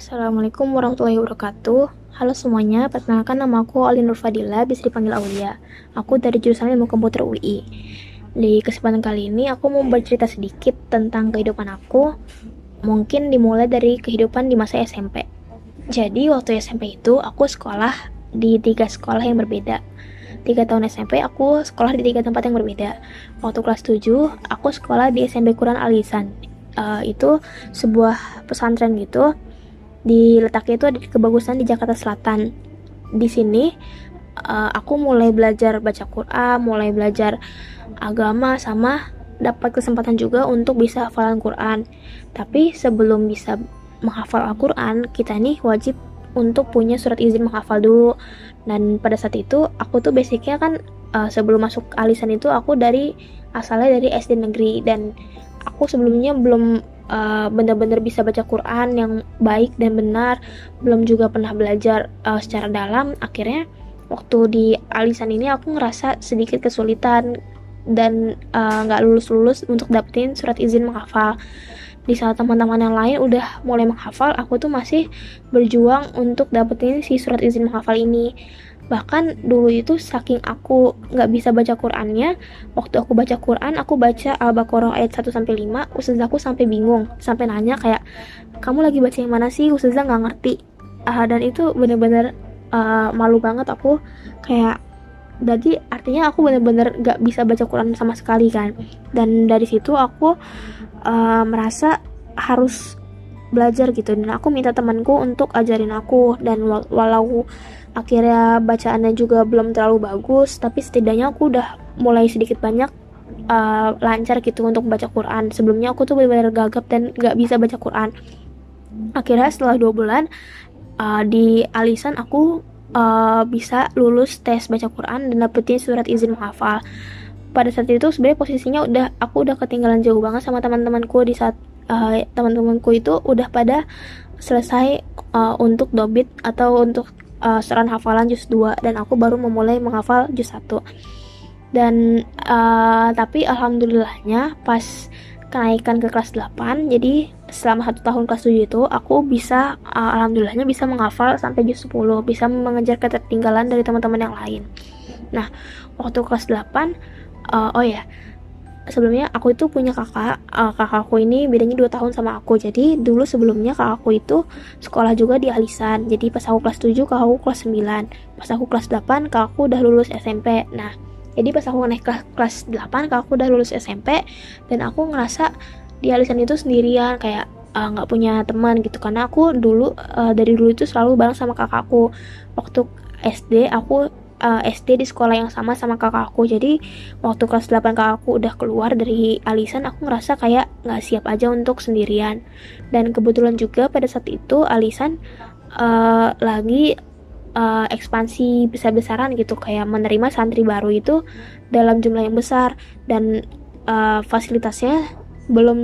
Assalamualaikum warahmatullahi wabarakatuh. Halo semuanya, perkenalkan nama aku Ali Nur Fadila, bisa dipanggil Aulia. Aku dari jurusan Ilmu Komputer UI. Di kesempatan kali ini aku mau bercerita sedikit tentang kehidupan aku. Mungkin dimulai dari kehidupan di masa SMP. Jadi waktu SMP itu aku sekolah di tiga sekolah yang berbeda. Tiga tahun SMP aku sekolah di tiga tempat yang berbeda. Waktu kelas 7 aku sekolah di SMP Quran Alisan. Uh, itu sebuah pesantren gitu di letaknya itu ada di kebagusan di Jakarta Selatan. Di sini uh, aku mulai belajar baca Quran, mulai belajar agama sama dapat kesempatan juga untuk bisa hafalan Quran. Tapi sebelum bisa menghafal Al-Quran, kita nih wajib untuk punya surat izin menghafal dulu. Dan pada saat itu aku tuh basicnya kan uh, sebelum masuk alisan itu aku dari asalnya dari SD negeri dan aku sebelumnya belum uh, benar-benar bisa baca Quran yang baik dan benar. Belum juga pernah belajar uh, secara dalam. Akhirnya waktu di alisan ini aku ngerasa sedikit kesulitan dan eh, nggak uh, lulus-lulus untuk dapetin surat izin menghafal. Di saat teman-teman yang lain udah mulai menghafal aku tuh masih berjuang untuk dapetin si surat izin menghafal ini bahkan dulu itu saking aku nggak bisa baca Qurannya waktu aku baca Quran aku baca Al-Baqarah ayat 1 sampai 5 ustazah aku sampai bingung sampai nanya kayak kamu lagi baca yang mana sih? Ustazah nggak ngerti. Uh, dan itu bener-bener uh, malu banget aku. Kayak jadi artinya aku bener-bener nggak bisa baca Quran sama sekali kan? Dan dari situ aku uh, merasa harus belajar gitu. Dan aku minta temanku untuk ajarin aku. Dan walau akhirnya bacaannya juga belum terlalu bagus tapi setidaknya aku udah mulai sedikit banyak uh, lancar gitu untuk baca Quran. Sebelumnya aku tuh benar-benar gagap dan gak bisa baca Quran. Akhirnya setelah dua bulan uh, di alisan aku uh, bisa lulus tes baca Quran dan dapetin surat izin menghafal. Pada saat itu sebenarnya posisinya udah aku udah ketinggalan jauh banget sama teman-temanku di saat uh, teman-temanku itu udah pada selesai uh, untuk dobit atau untuk uh, seran hafalan juz 2 dan aku baru memulai menghafal juz 1 dan uh, tapi alhamdulillahnya pas kenaikan ke kelas 8 jadi selama satu tahun kelas 7 itu aku bisa uh, alhamdulillahnya bisa menghafal sampai juz 10 bisa mengejar ketertinggalan dari teman-teman yang lain. Nah waktu kelas 8 uh, oh ya sebelumnya aku itu punya kakak uh, kakakku ini bedanya 2 tahun sama aku. Jadi dulu sebelumnya kakakku itu sekolah juga di Alisan. Jadi pas aku kelas 7 kakakku kelas 9 pas aku kelas 8 kakakku udah lulus SMP nah jadi pas aku naik kelas, kelas 8 kakakku udah lulus SMP dan aku ngerasa di Alisan itu sendirian kayak eh, nggak uh, punya teman gitu. Karena aku dulu uh, dari dulu itu selalu bareng sama kakakku. Waktu SD aku uh, eh, SD di sekolah yang sama sama kakakku jadi waktu kelas 8 kakakku udah keluar dari alisan aku ngerasa kayak nggak siap aja untuk sendirian. Dan kebetulan juga pada saat itu alisan uh, lagi uh, ekspansi besar-besaran gitu. Kayak menerima santri baru itu dalam jumlah yang besar. Dan uh, fasilitasnya belum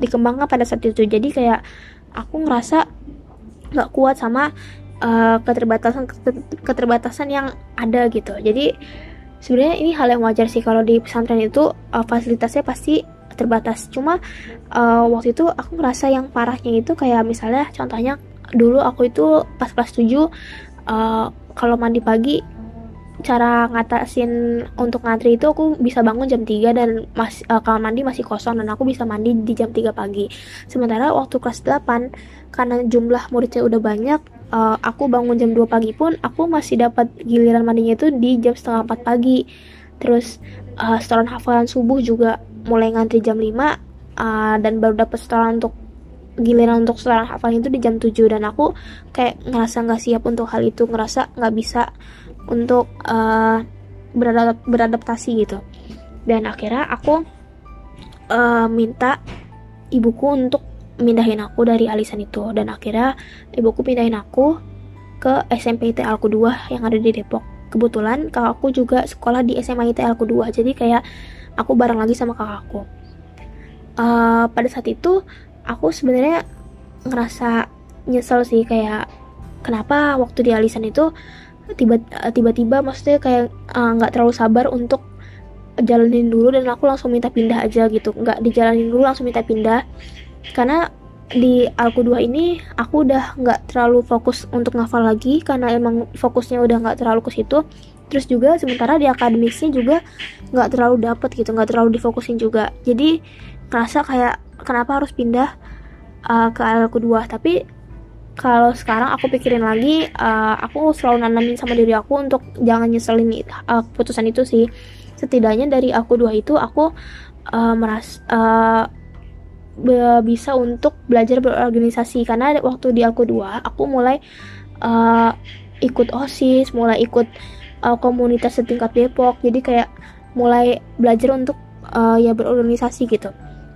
dikembangkan pada saat itu. Jadi kayak aku ngerasa nggak kuat sama uh, keterbatasan keterbatasan yang ada gitu. Jadi sebenarnya ini hal yang wajar sih kalau di pesantren itu uh, fasilitasnya pasti terbatas. Cuma uh, waktu itu aku ngerasa yang parahnya itu kayak misalnya contohnya dulu aku itu pas kelas 7 uh, kalau mandi pagi cara ngatasin untuk ngantri itu aku bisa bangun jam 3 dan mas, uh, kamar mandi masih kosong dan aku bisa mandi di jam 3 pagi. Sementara waktu kelas 8 karena jumlah muridnya udah banyak uh, aku bangun jam 2 pagi pun aku masih dapat giliran mandinya itu di jam setengah 4 pagi. Terus uh, setoran hafalan subuh juga mulai ngantri jam 5 uh, dan baru dapat setoran untuk giliran untuk setoran hafalan itu di jam 7 dan aku kayak ngerasa nggak siap untuk hal itu ngerasa nggak bisa untuk uh, beradap beradaptasi gitu. Dan akhirnya aku uh, minta ibuku untuk mindahin aku dari alisan itu. Dan akhirnya ibuku pindahin aku ke SMP ITL ku 2 yang ada di Depok. Kebetulan kakakku juga sekolah di SMA ITL ku 2 jadi kayak aku bareng lagi sama kakakku uh, pada saat itu aku sebenarnya ngerasa nyesel sih kayak kenapa waktu di alisan itu tiba tiba-tiba maksudnya kayak eh, nggak uh, terlalu sabar untuk jalanin dulu dan aku langsung minta pindah aja gitu. Nggak dijalanin dulu langsung minta pindah. Karena di Alku 2 ini aku udah nggak terlalu fokus untuk ngafal lagi karena emang fokusnya udah nggak terlalu ke situ. Terus juga sementara di akademisnya juga nggak terlalu dapet gitu nggak terlalu difokusin juga. Jadi ngerasa kayak kenapa harus pindah uh, ke Alku 2 tapi kalau sekarang aku pikirin lagi uh, aku selalu nanamin sama diri aku untuk jangan nyeselin uh, keputusan itu sih. Setidaknya dari aku dua itu aku uh, meras uh, bisa untuk belajar berorganisasi. Karena waktu di aku dua aku mulai uh, ikut osis mulai ikut uh, komunitas setingkat Depok. Jadi kayak mulai belajar untuk uh, ya berorganisasi gitu.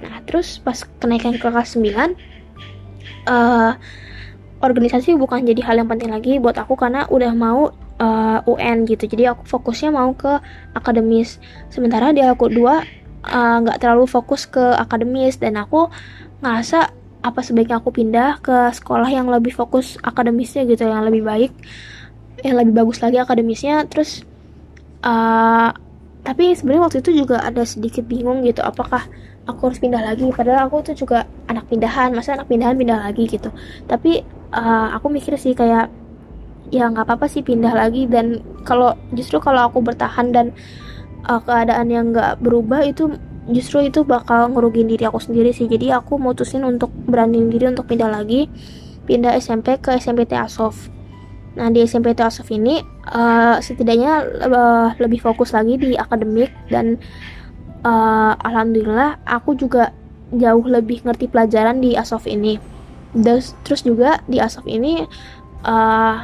Nah terus pas kenaikan ke kelas 9 uh, organisasi bukan jadi hal yang penting lagi buat aku karena udah mau uh, UN gitu. Jadi aku fokusnya mau ke akademis. Sementara di aku dua Eh, nggak uh, terlalu fokus ke akademis. Dan aku ngerasa apa sebaiknya aku pindah ke sekolah yang lebih fokus akademisnya gitu yang lebih baik yang lebih bagus lagi akademisnya. Terus uh, tapi sebenarnya waktu itu juga ada sedikit bingung gitu apakah aku harus pindah lagi? Padahal aku tuh juga anak pindahan masa anak pindahan pindah lagi gitu. Tapi uh, aku mikir sih kayak ya nggak apa-apa sih pindah lagi. Dan kalau justru kalau aku bertahan dan uh, keadaan yang nggak berubah itu justru itu bakal ngerugin diri aku sendiri sih. Jadi aku mutusin untuk beraniin diri untuk pindah lagi. Pindah SMP ke SMPT Asof. Nah di SMPT Asof ini uh, setidaknya uh, lebih fokus lagi di akademik dan uh, alhamdulillah aku juga jauh lebih ngerti pelajaran di Asof ini terus juga di Asof ini uh,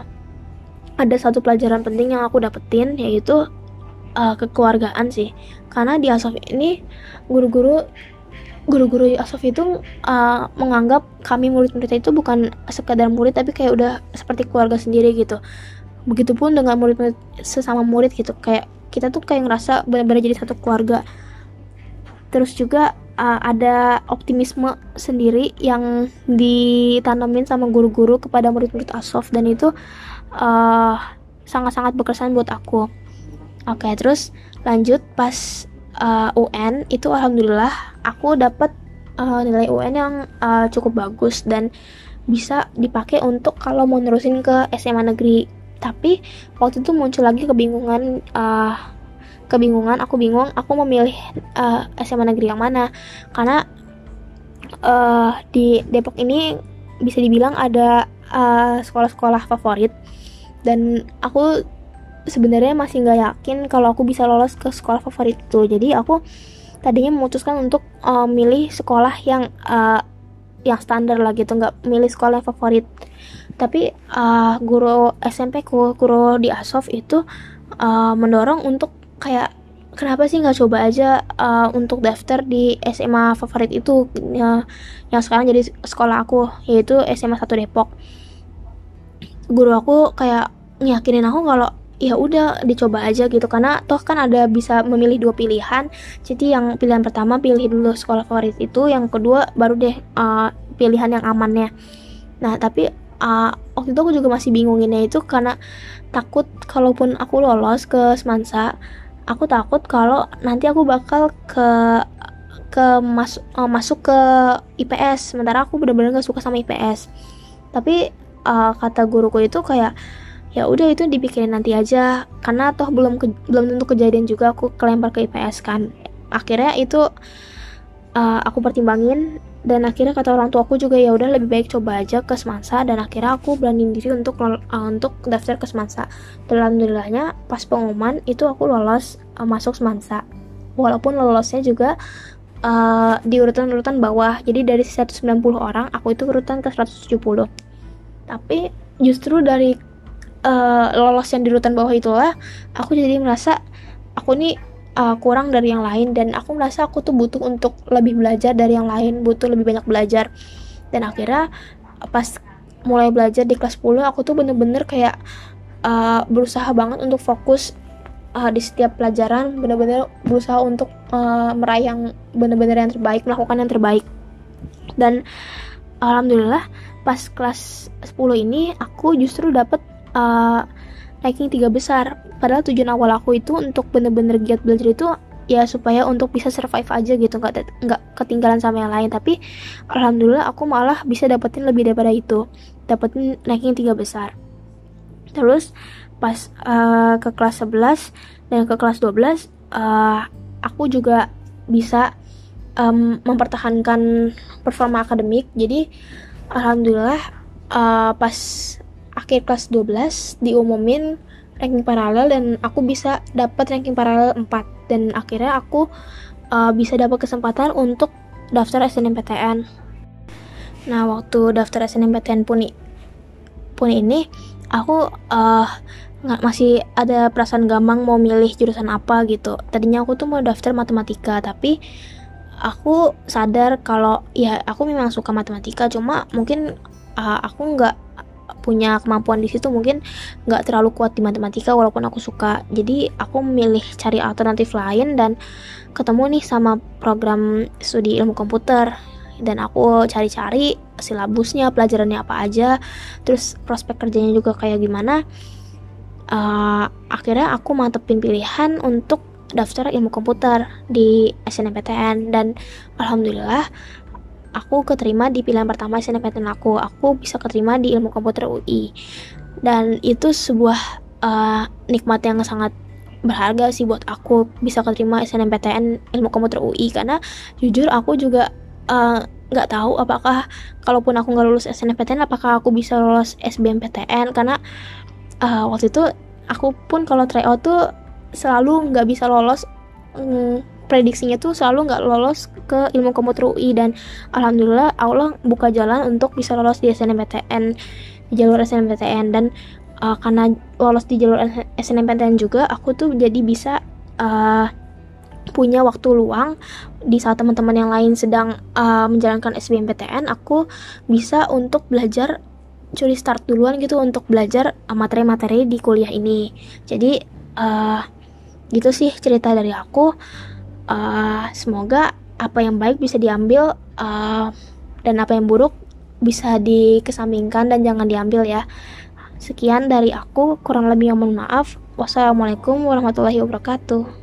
ada satu pelajaran penting yang aku dapetin yaitu uh, kekeluargaan sih. Karena di Asof ini guru-guru guru-guru Asof itu uh, menganggap kami murid-murid itu bukan sekadar murid tapi kayak udah seperti keluarga sendiri gitu. Begitupun dengan murid-murid sesama murid gitu. Kayak kita tuh kayak ngerasa benar-benar jadi satu keluarga. Terus juga uh, ada optimisme sendiri yang ditanamin sama guru-guru kepada murid-murid Asof dan itu sangat sangat-sangat berkesan buat aku Oke, okay, terus lanjut pas uh, UN itu alhamdulillah aku dapat uh, nilai UN yang uh, cukup bagus dan bisa dipakai untuk kalau mau nerusin ke SMA negeri. Tapi waktu itu muncul lagi kebingungan uh, kebingungan, aku bingung aku memilih uh, SMA negeri yang mana. Karena uh, di Depok ini bisa dibilang ada sekolah-sekolah uh, favorit. Dan aku sebenarnya masih nggak yakin kalau aku bisa lolos ke sekolah favorit itu. Jadi aku tadinya memutuskan untuk uh, milih sekolah yang uh, yang standar lah gitu nggak milih sekolah favorit. Tapi uh, guru SMP ku guru di Asof itu uh, mendorong untuk kayak kenapa sih nggak coba aja uh, untuk daftar di SMA favorit itu ya, yang sekarang jadi sekolah aku yaitu SMA 1 Depok. Guru aku kayak ngiyakinin aku kalau ya udah dicoba aja gitu. Karena toh kan ada bisa memilih dua pilihan. Jadi yang pilihan pertama pilih dulu sekolah favorit itu yang kedua baru deh uh, pilihan yang amannya. Nah tapi uh, waktu itu aku juga masih bingunginnya itu karena takut kalaupun aku lolos ke Semansa aku takut kalau nanti aku bakal ke ke mas, uh, masuk ke IPS sementara aku benar-benar gak suka sama IPS tapi uh, kata guruku itu kayak ya udah itu dipikirin nanti aja. Karena toh belum ke, belum tentu kejadian juga aku kelempar ke IPS kan. Akhirnya itu uh, aku pertimbangin dan akhirnya kata orang tuaku juga ya udah lebih baik coba aja ke Semansa. Dan akhirnya aku berani diri untuk uh, untuk daftar ke Semansa. Dan alhamdulillahnya pas pengumuman itu aku lolos uh, masuk Semansa. Walaupun lolosnya juga uh, di urutan-urutan bawah. Jadi dari 190 orang aku itu urutan ke 170 tapi justru dari uh, lolos yang di urutan bawah itulah aku jadi merasa aku nih uh, kurang dari yang lain dan aku merasa aku tuh butuh untuk lebih belajar dari yang lain butuh lebih banyak belajar. Dan akhirnya pas mulai belajar di kelas 10 aku tuh bener-bener kayak uh, berusaha banget untuk fokus uh, di setiap pelajaran bener-bener berusaha untuk uh, meraih yang bener-bener yang terbaik melakukan yang terbaik. Dan alhamdulillah pas kelas 10 ini aku justru dapet uh, ranking tiga besar. Padahal tujuan awal aku itu untuk bener-bener giat belajar itu ya supaya untuk bisa survive aja gitu nggak nggak ketinggalan sama yang lain. Tapi alhamdulillah aku malah bisa dapetin lebih daripada itu dapetin ranking tiga besar. Terus pas uh, ke kelas 11 dan ke kelas 12 uh, aku juga bisa um, mempertahankan performa akademik. Jadi alhamdulillah uh, pas akhir kelas 12 diumumin ranking paralel dan aku bisa dapat ranking paralel 4 dan akhirnya aku uh, bisa dapat kesempatan untuk daftar SNMPTN. Nah, waktu daftar SNMPTN pun pun ini aku uh, nggak masih ada perasaan gampang mau milih jurusan apa gitu. Tadinya aku tuh mau daftar matematika, tapi aku sadar kalau ya aku memang suka matematika, cuma mungkin uh, aku nggak punya kemampuan di situ mungkin nggak terlalu kuat di matematika walaupun aku suka. Jadi aku memilih cari alternatif lain dan ketemu nih sama program studi ilmu komputer. Dan aku cari-cari silabusnya pelajarannya apa aja terus prospek kerjanya juga kayak gimana. Uh, akhirnya aku mantepin pilihan untuk daftar ilmu komputer di SNMPTN dan alhamdulillah aku keterima di pilihan pertama SNMPTN aku. Aku bisa keterima di ilmu komputer UI dan itu sebuah uh, nikmat yang sangat berharga sih buat aku bisa keterima SNMPTN ilmu komputer UI karena jujur aku juga eh, nggak uh, tahu apakah kalaupun aku nggak lulus SNMPTN apakah aku bisa lulus SBMPTN karena uh, waktu itu aku pun kalau tryout tuh selalu nggak bisa lolos mm, prediksinya tuh selalu nggak lolos ke ilmu komputer UI dan alhamdulillah Allah buka jalan untuk bisa lolos di SNMPTN di jalur SNMPTN dan uh, karena lolos di jalur SNMPTN juga aku tuh jadi bisa uh, punya waktu luang di saat teman-teman yang lain sedang uh, menjalankan SBMPTN aku bisa untuk belajar curi start duluan gitu untuk belajar materi-materi di kuliah ini. Jadi uh, gitu sih cerita dari aku uh, semoga apa yang baik bisa diambil uh, dan apa yang buruk bisa dikesampingkan dan jangan diambil ya. Sekian dari aku, kurang lebih yang mohon maaf. Wassalamualaikum warahmatullahi wabarakatuh.